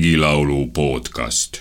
regilaulu podcast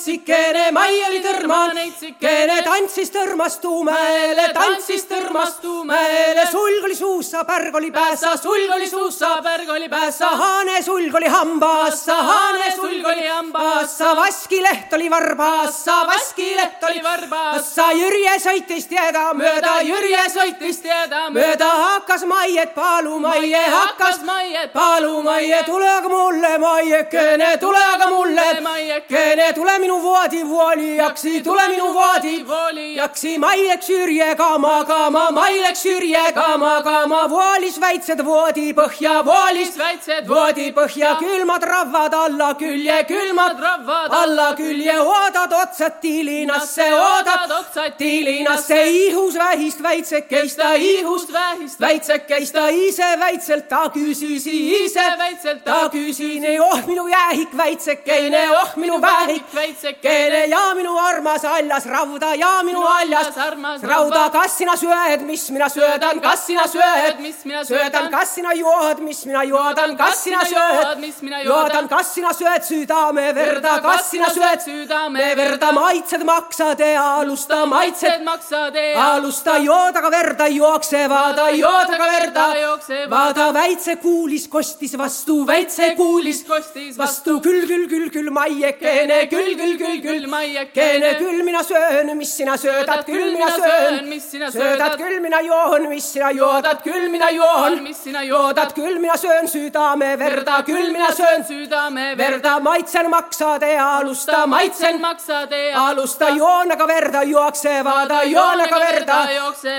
neitsikene, mai oli tõrma neitsikene, tantsis tõrmas tuumäele, tantsis tõrmas tuumäele, sulg oli suussa, pärg oli pääsa, sulg oli suussa, pärg oli pääsa, haane sulg oli hambassa, haane sulg oli hambassa, vaskileht oli varbassa, vaskileht oli varbassa, Jürje sõitis teeda mööda, Jürje sõitis teeda mööda, hakkas Maiet paluma, Maie hakkas Maiet paluma, Maie tule aga mulle, Maiekene, tule aga mulle, Maiekene, tule minu voodi voolijaksi, tule minu voodi voolijaksi, Mai läks Jürjega magama, Mai läks Jürjega magama, voolis väiksed voodi põhja, voolis. Väiksed voodi põhja, külmad ravvad alla külje, külmad. Ravvad alla külje, oodad otsad tiilinasse, oodad. otsad tiilinasse, ihus vähist väitsekeist, ta ihust vähist. Väitsekeist, ta ise väitselt ta küsis, ise. Väitselt ta küsin, oh minu jäähik väitsekeine, oh minu vähik väitsekene ja minu armas haljas rauda ja minu armas rauda, kas sina sööd, mis mina söödan, kas sina sööd, mis mina söödan, kas sina jood, mis mina joodan, kas sina sööd, mis mina joodan, kas sina sööd? Südameverda, kas sina sööd? südameverda, maitsed maksad ja alusta, maitsed maksad ja alusta, jood aga verda jookse, vaada, jood aga verda. jookse, vaada, väitse kuulis kostis vastu, väitse kuulis kostis vastu, küll, küll, küll, küll, maiekene, küll, küll, küll, küll, maiekene, küll mina söön, mis sina söödad, küll mina söön, mis sina söödad, küll mina joon, mis sina joodad, küll mina joon, mis sina joodad, küll mina söön südameverda, küll mina söön südameverda, maitsen maksade alusta, maitsen maksade alusta, joon aga verda jookse, vaada, joon aga verda.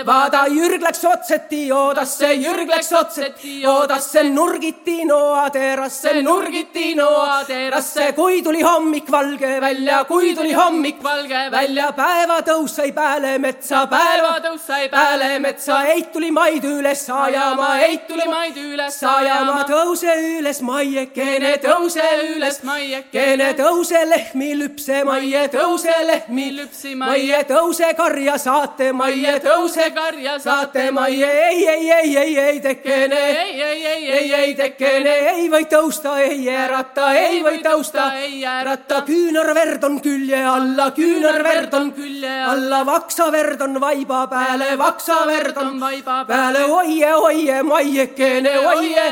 vaada, Jürg läks otseti joodasse, Jürg läks otseti joodasse, nurgiti noaterasse, nurgiti noaterasse, kui tuli hommik valge välja, kui tuli hommik valge välja, päevatõus sai Päälemetsa, päevatõus sai Päälemetsa, eit tuli maid üles ajama, eit tuli maid üles ajama, tõuse üles, maiekene, tõuse üles, maiekene, tõuse lehmi lüpse, maie, tõuse lehmi lüpsi, maie, tõuse karja saate, maie, tõuse karja saate, maie, ei, ei, ei, ei, ei tekene, ei, ei, ei, ei, ei tekene, ei või tõusta, ei ärata, ei või tõusta, ei ärata, küünarverd on külje alla, küünarverd on külje alla, vaksaverd on vaiba peale, vaksaverd on vaiba peale, oie, oie, maiekene, oie,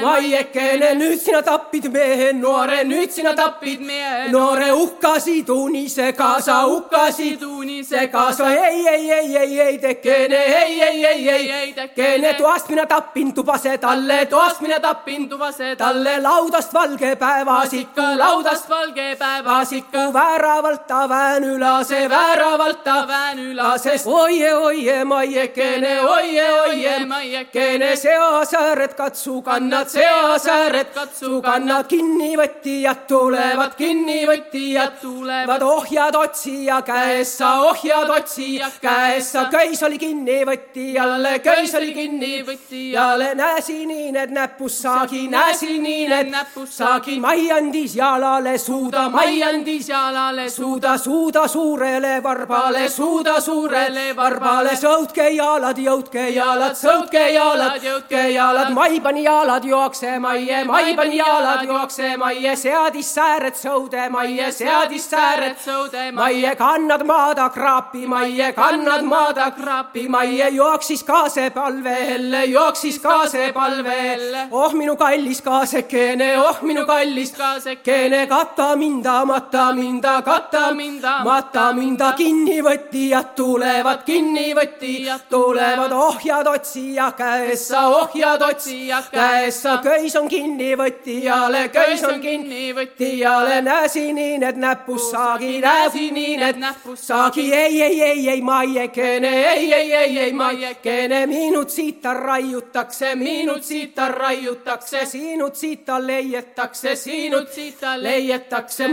maiekene, nüüd sina tappid mehe noore, nüüd sina tappid mehe noore, uhkasi tuunise kaasa, uhkasi tuunise kaasa, ei, ei, ei, ei, ei tekene, ei, ei, ei, ei, ei tekene, toast mina tappin tubase talle, toast mina tappin tubase talle, laudast valge päevasiku, laudast valge päevasiku, vääravalt ta väänülase, vääravalt ta väänülase, oie, oie, maiekene, oie, oie, maiekene, seasääred katsu kannad, seasääred katsu kannad, kinnivõtjad tulevad, kinnivõtjad tulevad, ohjad otsija käes sa, ohjad otsija käes sa, köis oli kinnivõtjale, köis oli kinnivõtjale, näsi nii need näpus saagi, näsi nii need näpus saagi, mai andis jalale suuda, mai andis jalale suuda, suuda suurele varbale, suuda suurele varbale, sõutke jalad, jõudke jalad, sõutke jalad, jõudke jalad, mai pani jalad jooksema, maie, mai pani jalad jooksema, maie, seadis sääred sõude, maie, seadis sääred. Sõude, maie, kannad maada kraapi, maie, kannad maada kraapi, maie, jooksis kaase palvele, jooksis kaase palvele, oh minu kallis kaasekene, oh minu kallis kaasekene, kata minda, mata minda, kata minda, mata minda, kinnivõtjad tulevad, kinnivõtjad tulevad, ohjad otsija käes sa, ohjad otsija käes sa, köis on kinnivõtjale, köis on kinnivõtjale, näsi nii need näpus saagi, näsi nii need näpus saagi, ei, ei, ei, ei, maiekene, ei, ei, ei, ei, maiekene, minut siita raiutakse, minut siita raiutakse, sinut siita leietakse, sinut siita leietakse, eks see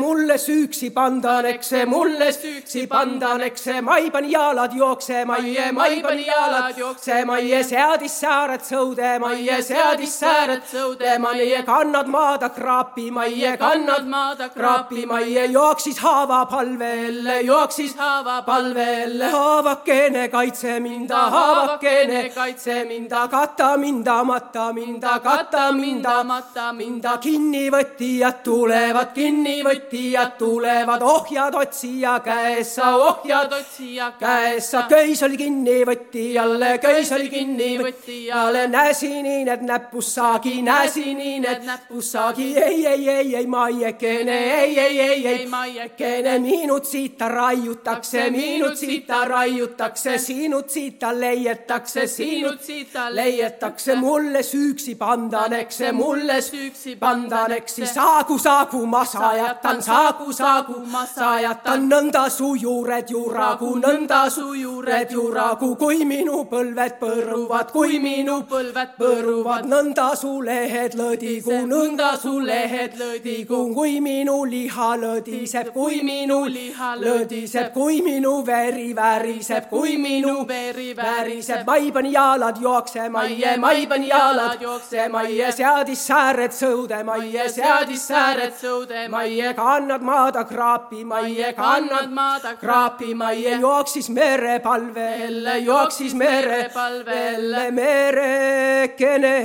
süüksi pandan, eks see mulle süüksi pandan, eks see mai pani jalad jookse, maie, mai pani jalad jookse, maie seadis sääred sõude, maie seadis sääred sõude, maie kannad maada kraapi, maie kannad maada kraapi, maie jooksis haava palvele, jooksis haava palvele, haavakene kaitse minda, haavakene kaitse minda, kata minda, mata minda, kata minda, mata minda, kinnivõtjad tulevad, kinnivõtjad tulevad, ohjad otsija käes. Sa, ohjad otsija käes. Sa, köis oli kinnivõtjale, köis oli kinnivõtjale, näsini need näpus saagi, näsini need näpus saagi, ei, ei, ei, ei, maiekene, ei, ei, ei, ei, maiekene, minut siita raiutakse, minut siita raiutakse, sinut siita leietakse, sinut siita leietakse, mulle süüksi pandaneks, mulle süüksi pandaneks, saagu, saagu ma sajatan, saagu, saagu ma sajatan, nõnda su juured juragu, nõnda su juured juragu, kui minu põlved põruvad, kui minu põlved põruvad, nõnda su lehed lõdigu, nõnda su lehed lõdigu, kui minu liha lõdiseb, kui minu liha lõdiseb, kui minu veri väriseb, kui minu veri väriseb, mai pani jalad jookse, maie, mai pani jalad jookse, maie seadis sääred sõude, maie seadis sääred sõude, maie kannad maada kraapi, maie kannad maada kraapi, maie jooksis merepalvel, jooksis merepalvel, merekene,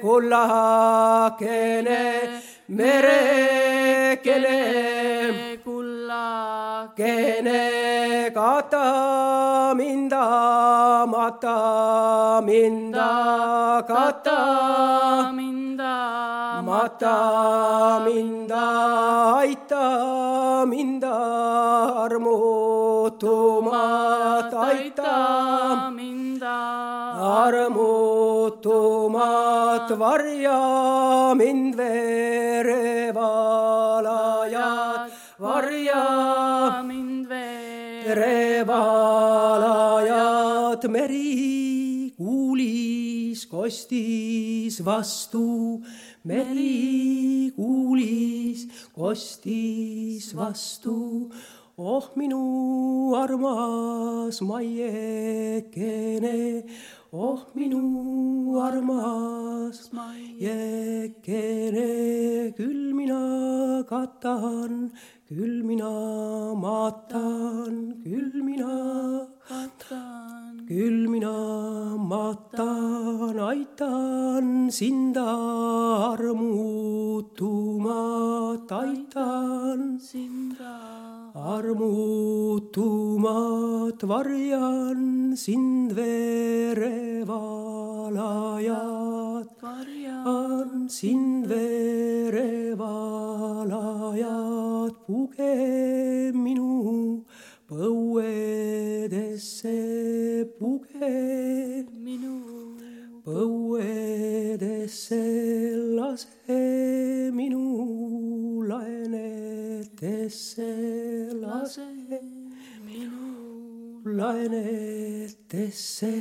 kullakene, merekene, kullakene, kata minda, mata minda, kata minda, mata minda, aita minda, armutumat, aita minda, armutumat, varja mind verevalajad, kostis vastu, meri kuulis kostis vastu. oh minu armas maiekene, oh minu armas maiekene, küll mina katan, küll mina matan, küll mina küll mina matan, aitan sinda armutumat, aitan sinda. armutumat, varjan sind verevalajad, varjan sind verevalajad, puge minu põuedesse, puge minu põuedesse, lase minu laenetesse, lase minu laenetesse,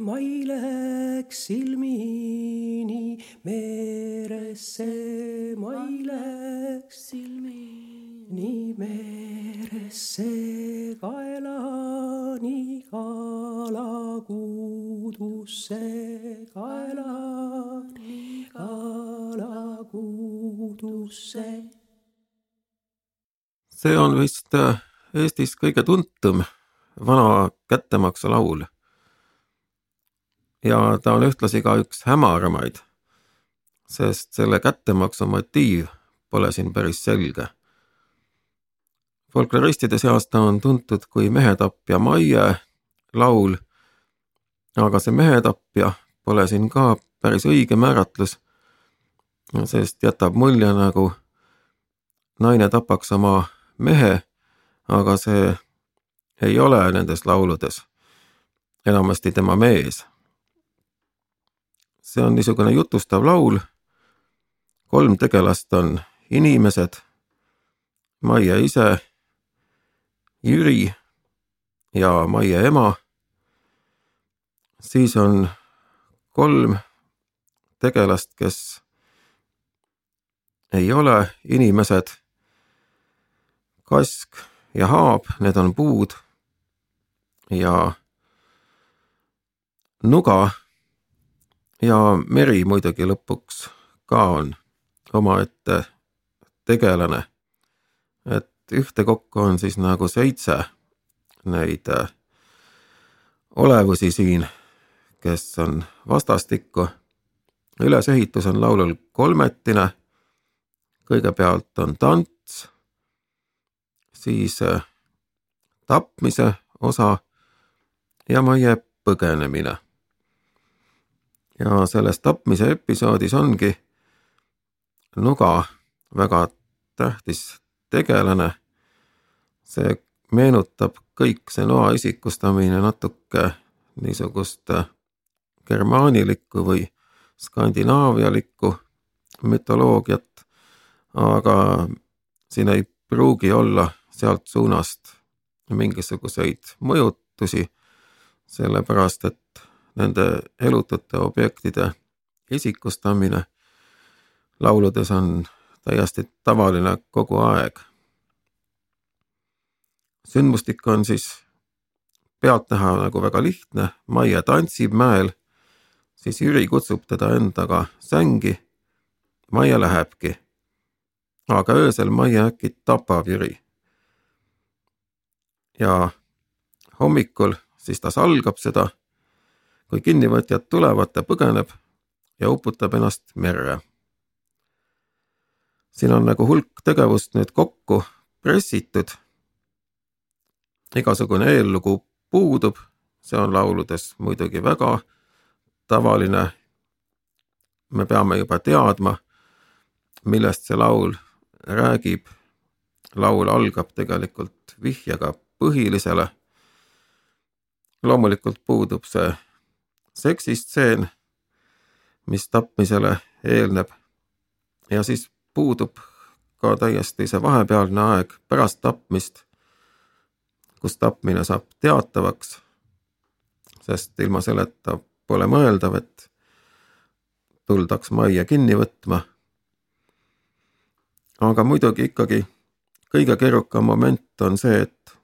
ma ei läheks silmini meresse, ma ei läheks silmini. meresse, kaelani kalakuudusse, kaelani kalakuudusse see on vist äh, Eestis kõige tuntum vana kättemaksu laul. ja ta on ühtlasi ka üks hämaramaid, sest selle kättemaksu motiiv pole siin päris selge. folkloristide seas ta on tuntud kui Mehetapja Maie laul, aga see Mehetapja pole siin ka päris õige määratlus, sest jätab mulje nagu naine tapaks oma mehe, aga see ei ole nendes lauludes enamasti tema mees. see on niisugune jutustav laul. kolm tegelast on inimesed, Maie ise, Jüri ja Maie ema. Siis on kolm tegelast, kes ei ole inimesed. Kask ja haab, need on puud. Ja nuga ja meri muidugi lõpuks ka on omaette tegelane. et ühtekokku on siis nagu seitse neid äh, olevusi siin, kes on vastastikku. ülesehitus on laulul kolmetine. kõigepealt on tants, siis äh, tapmise osa ja Maie põgenemine. ja selles tapmise episoodis ongi Nuga väga tähtis tegelane. see meenutab kõik see noa isikustamine natuke niisugust äh, germaanilikku või skandinaavialikku mütoloogiat, aga siin ei pruugi olla sealt suunast mingisuguseid mõjutusi, sellepärast et nende elutute objektide isikustamine lauludes on täiesti tavaline kogu aeg. Sündmustik on siis pealtnäha nagu väga lihtne, Maie tantsib mäel, siis Jüri kutsub teda endaga sängi. Maie lähebki. aga öösel Maie äkki tapab Jüri. ja hommikul siis ta salgab seda. kui kinnivõtjad tulevad, ta põgeneb ja uputab ennast merre. siin on nagu hulk tegevust nüüd kokku pressitud igasugune eellugu puudub, see on lauludes muidugi väga tavaline. me peame juba teadma, millest see laul räägib. laul algab tegelikult vihjega põhilisele. loomulikult puudub see seksistseen, mis tapmisele eelneb. ja siis puudub ka täiesti see vahepealne aeg pärast tapmist kus tapmine saab teatavaks, sest ilma selleta pole mõeldav, et tuldaks majja kinni võtma. aga muidugi ikkagi kõige keerukam moment on see, et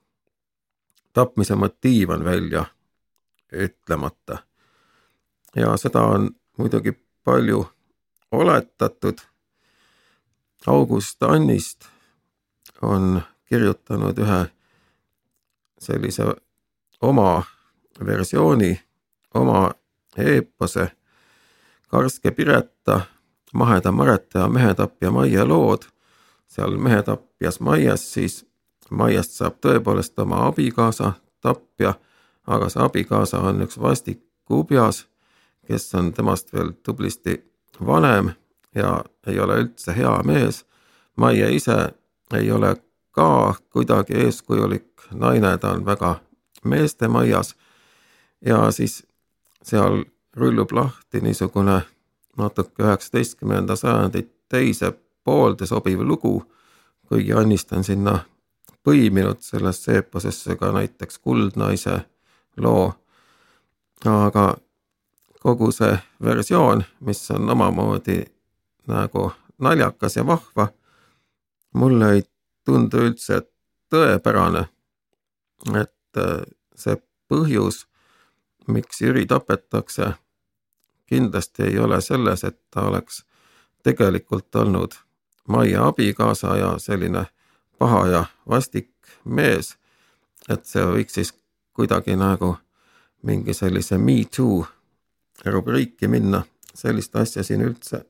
tapmise motiiv on välja ütlemata. ja seda on muidugi palju oletatud. August Annist on kirjutanud ühe sellise oma versiooni, oma eepose Karske Pireta, Maheda Mareta ja Mehetapja Maie lood. seal Mehetapjas Maies siis, Maiest saab tõepoolest oma abikaasa, tapja, aga see abikaasa on üks vastik kubjas, kes on temast veel tublisti vanem ja ei ole üldse hea mees. Maie ise ei ole ka kuidagi eeskujulik naine, ta on väga meestemajas ja siis seal rullub lahti niisugune natuke üheksateistkümnenda sajandi teise poolde sobiv lugu, kuigi Annist on sinna põiminud sellesse eeposesse ka näiteks Kuldnaise loo. aga kogu see versioon, mis on omamoodi nagu naljakas ja vahva, mulle ei tundu üldse tõepärane et äh, see põhjus, miks Jüri tapetakse, kindlasti ei ole selles, et ta oleks tegelikult olnud Maie abikaasa ja selline paha ja vastik mees. et see võiks siis kuidagi nagu mingi sellise me too rubriiki minna, sellist asja siin üldse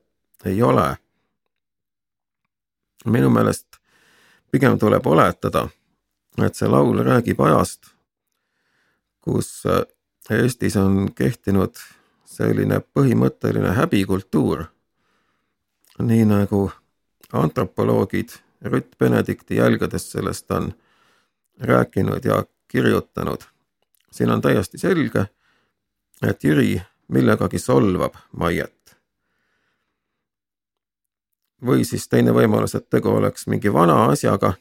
ei ole. minu meelest pigem tuleb oletada et see laul räägib ajast, kus Eestis on kehtinud selline põhimõtteline häbikultuur. nii nagu antropoloogid Rutt Benedikti jälgedes sellest on rääkinud ja kirjutanud. siin on täiesti selge, et Jüri millegagi solvab Maiet. või siis teine võimalus, et tegu oleks mingi vana asjaga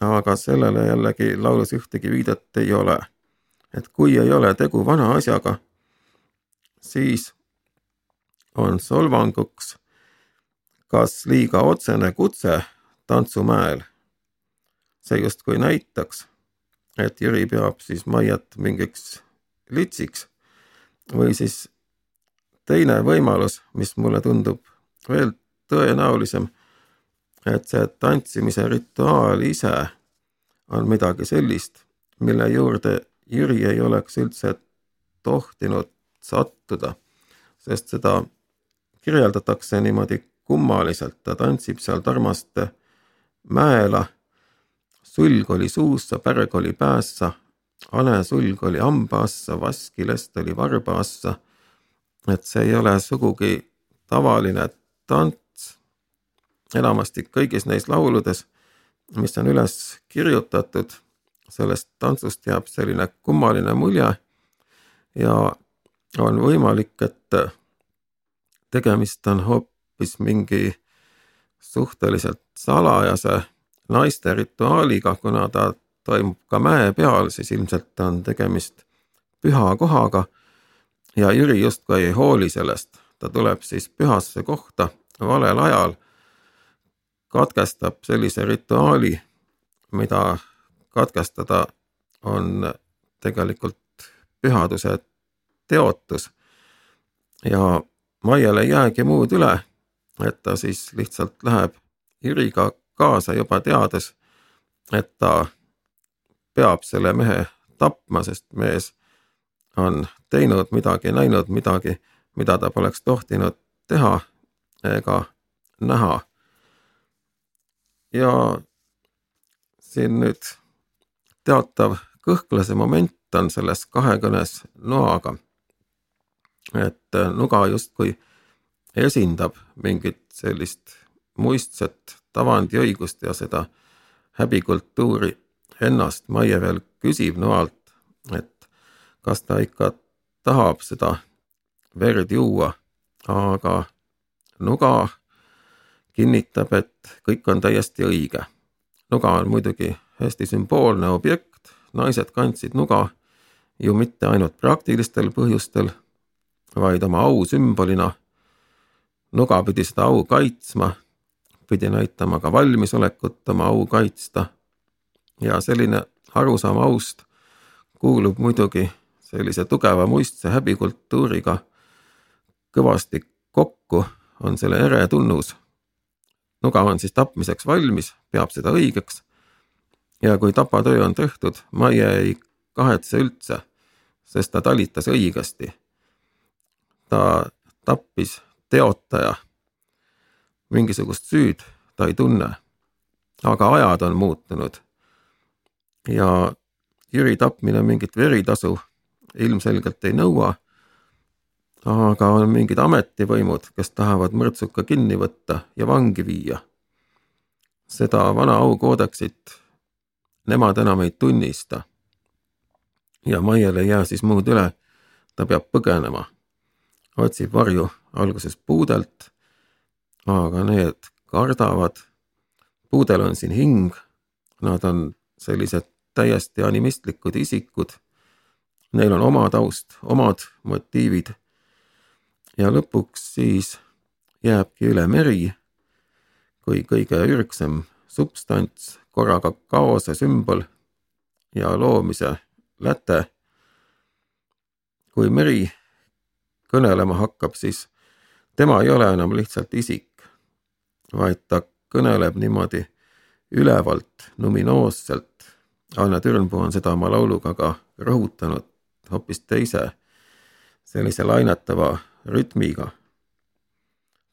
aga sellele jällegi laulus ühtegi viidet ei ole. Et kui ei ole tegu vana asjaga, siis on solvanguks kas liiga otsene kutse tantsumäel. See justkui näitaks, et Jüri peab siis Maiat mingiks litsiks või siis teine võimalus, mis mulle tundub veel tõenäolisem, et see tantsimise rituaal ise on midagi sellist, mille juurde Jüri ei oleks üldse tohtinud sattuda, sest seda kirjeldatakse niimoodi kummaliselt, ta tantsib seal Tarmaste mäela. sulg oli suussa, pärg oli päässa, hane sulg oli hambaassa, vaskilest oli varbaassa. et see ei ole sugugi tavaline tants. enamasti kõigis neis lauludes, mis on üles kirjutatud, sellest tantsust jääb selline kummaline mulje ja on võimalik, et tegemist on hoopis mingi suhteliselt salajase naiste rituaaliga, kuna ta toimub ka mäe peal, siis ilmselt on tegemist püha kohaga. ja Jüri justkui ei hooli sellest, ta tuleb siis pühasse kohta valel ajal, katkestab sellise rituaali, mida katkestada on tegelikult pühaduse teotus. ja Maiel ei jäägi muud üle, et ta siis lihtsalt läheb Jüriga kaasa juba teades, et ta peab selle mehe tapma, sest mees on teinud midagi, näinud midagi, mida ta poleks tohtinud teha ega näha. ja siin nüüd teatav kõhklase moment on selles kahekõnes noaga et äh, nuga justkui esindab mingit sellist muistset tavandiõigust ja seda häbikultuuri ennast. Maie veel küsib noalt, et kas ta ikka tahab seda verd juua, aga nuga kinnitab, et kõik on täiesti õige. nuga on muidugi hästi sümboolne objekt, naised kandsid nuga ju mitte ainult praktilistel põhjustel vaid oma au sümbolina. nuga pidi seda au kaitsma, pidi näitama ka valmisolekut oma au kaitsta. ja selline arusaam aust kuulub muidugi sellise tugeva muistse häbikultuuriga kõvasti kokku, on selle ere tunnus. nuga on siis tapmiseks valmis, peab seda õigeks. Ja kui tapatöö on tehtud, Maie ei kahetse üldse, sest ta talitas õigesti ta tappis teotaja. mingisugust süüd ta ei tunne. aga ajad on muutunud. ja Jüri tapmine mingit veritasu ilmselgelt ei nõua. aga on mingid ametivõimud, kes tahavad mõrtsuka kinni võtta ja vangi viia. seda vana aukoodeksit nemad enam ei tunnista. ja Maiel ei jää siis muud üle, ta peab põgenema otsib varju alguses puudelt, aga need kardavad. puudel on siin hing, nad on sellised täiesti animistlikud isikud. Neil on oma taust, omad motiivid. ja lõpuks siis jääbki üle meri kui kõige ürgsem substants, korraga kaose sümbol ja loomise läte. kui meri kõnelema hakkab, siis tema ei ole enam lihtsalt isik, vaid ta kõneleb niimoodi ülevalt, luminoosselt. Anne Türnpuu on seda oma lauluga ka rõhutanud hoopis teise sellise lainetava rütmiga.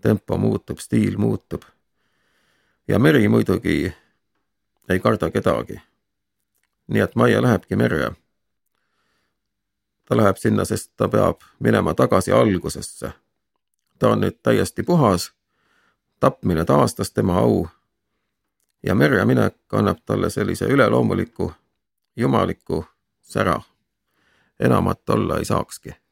tempo muutub, stiil muutub. Ja meri muidugi ei karda kedagi. nii et Maie lähebki merre ta läheb sinna, sest ta peab minema tagasi algusesse. ta on nüüd täiesti puhas, tapmine taastas tema au ja merre minek annab talle sellise üleloomuliku, jumaliku sära. enamat olla ei saakski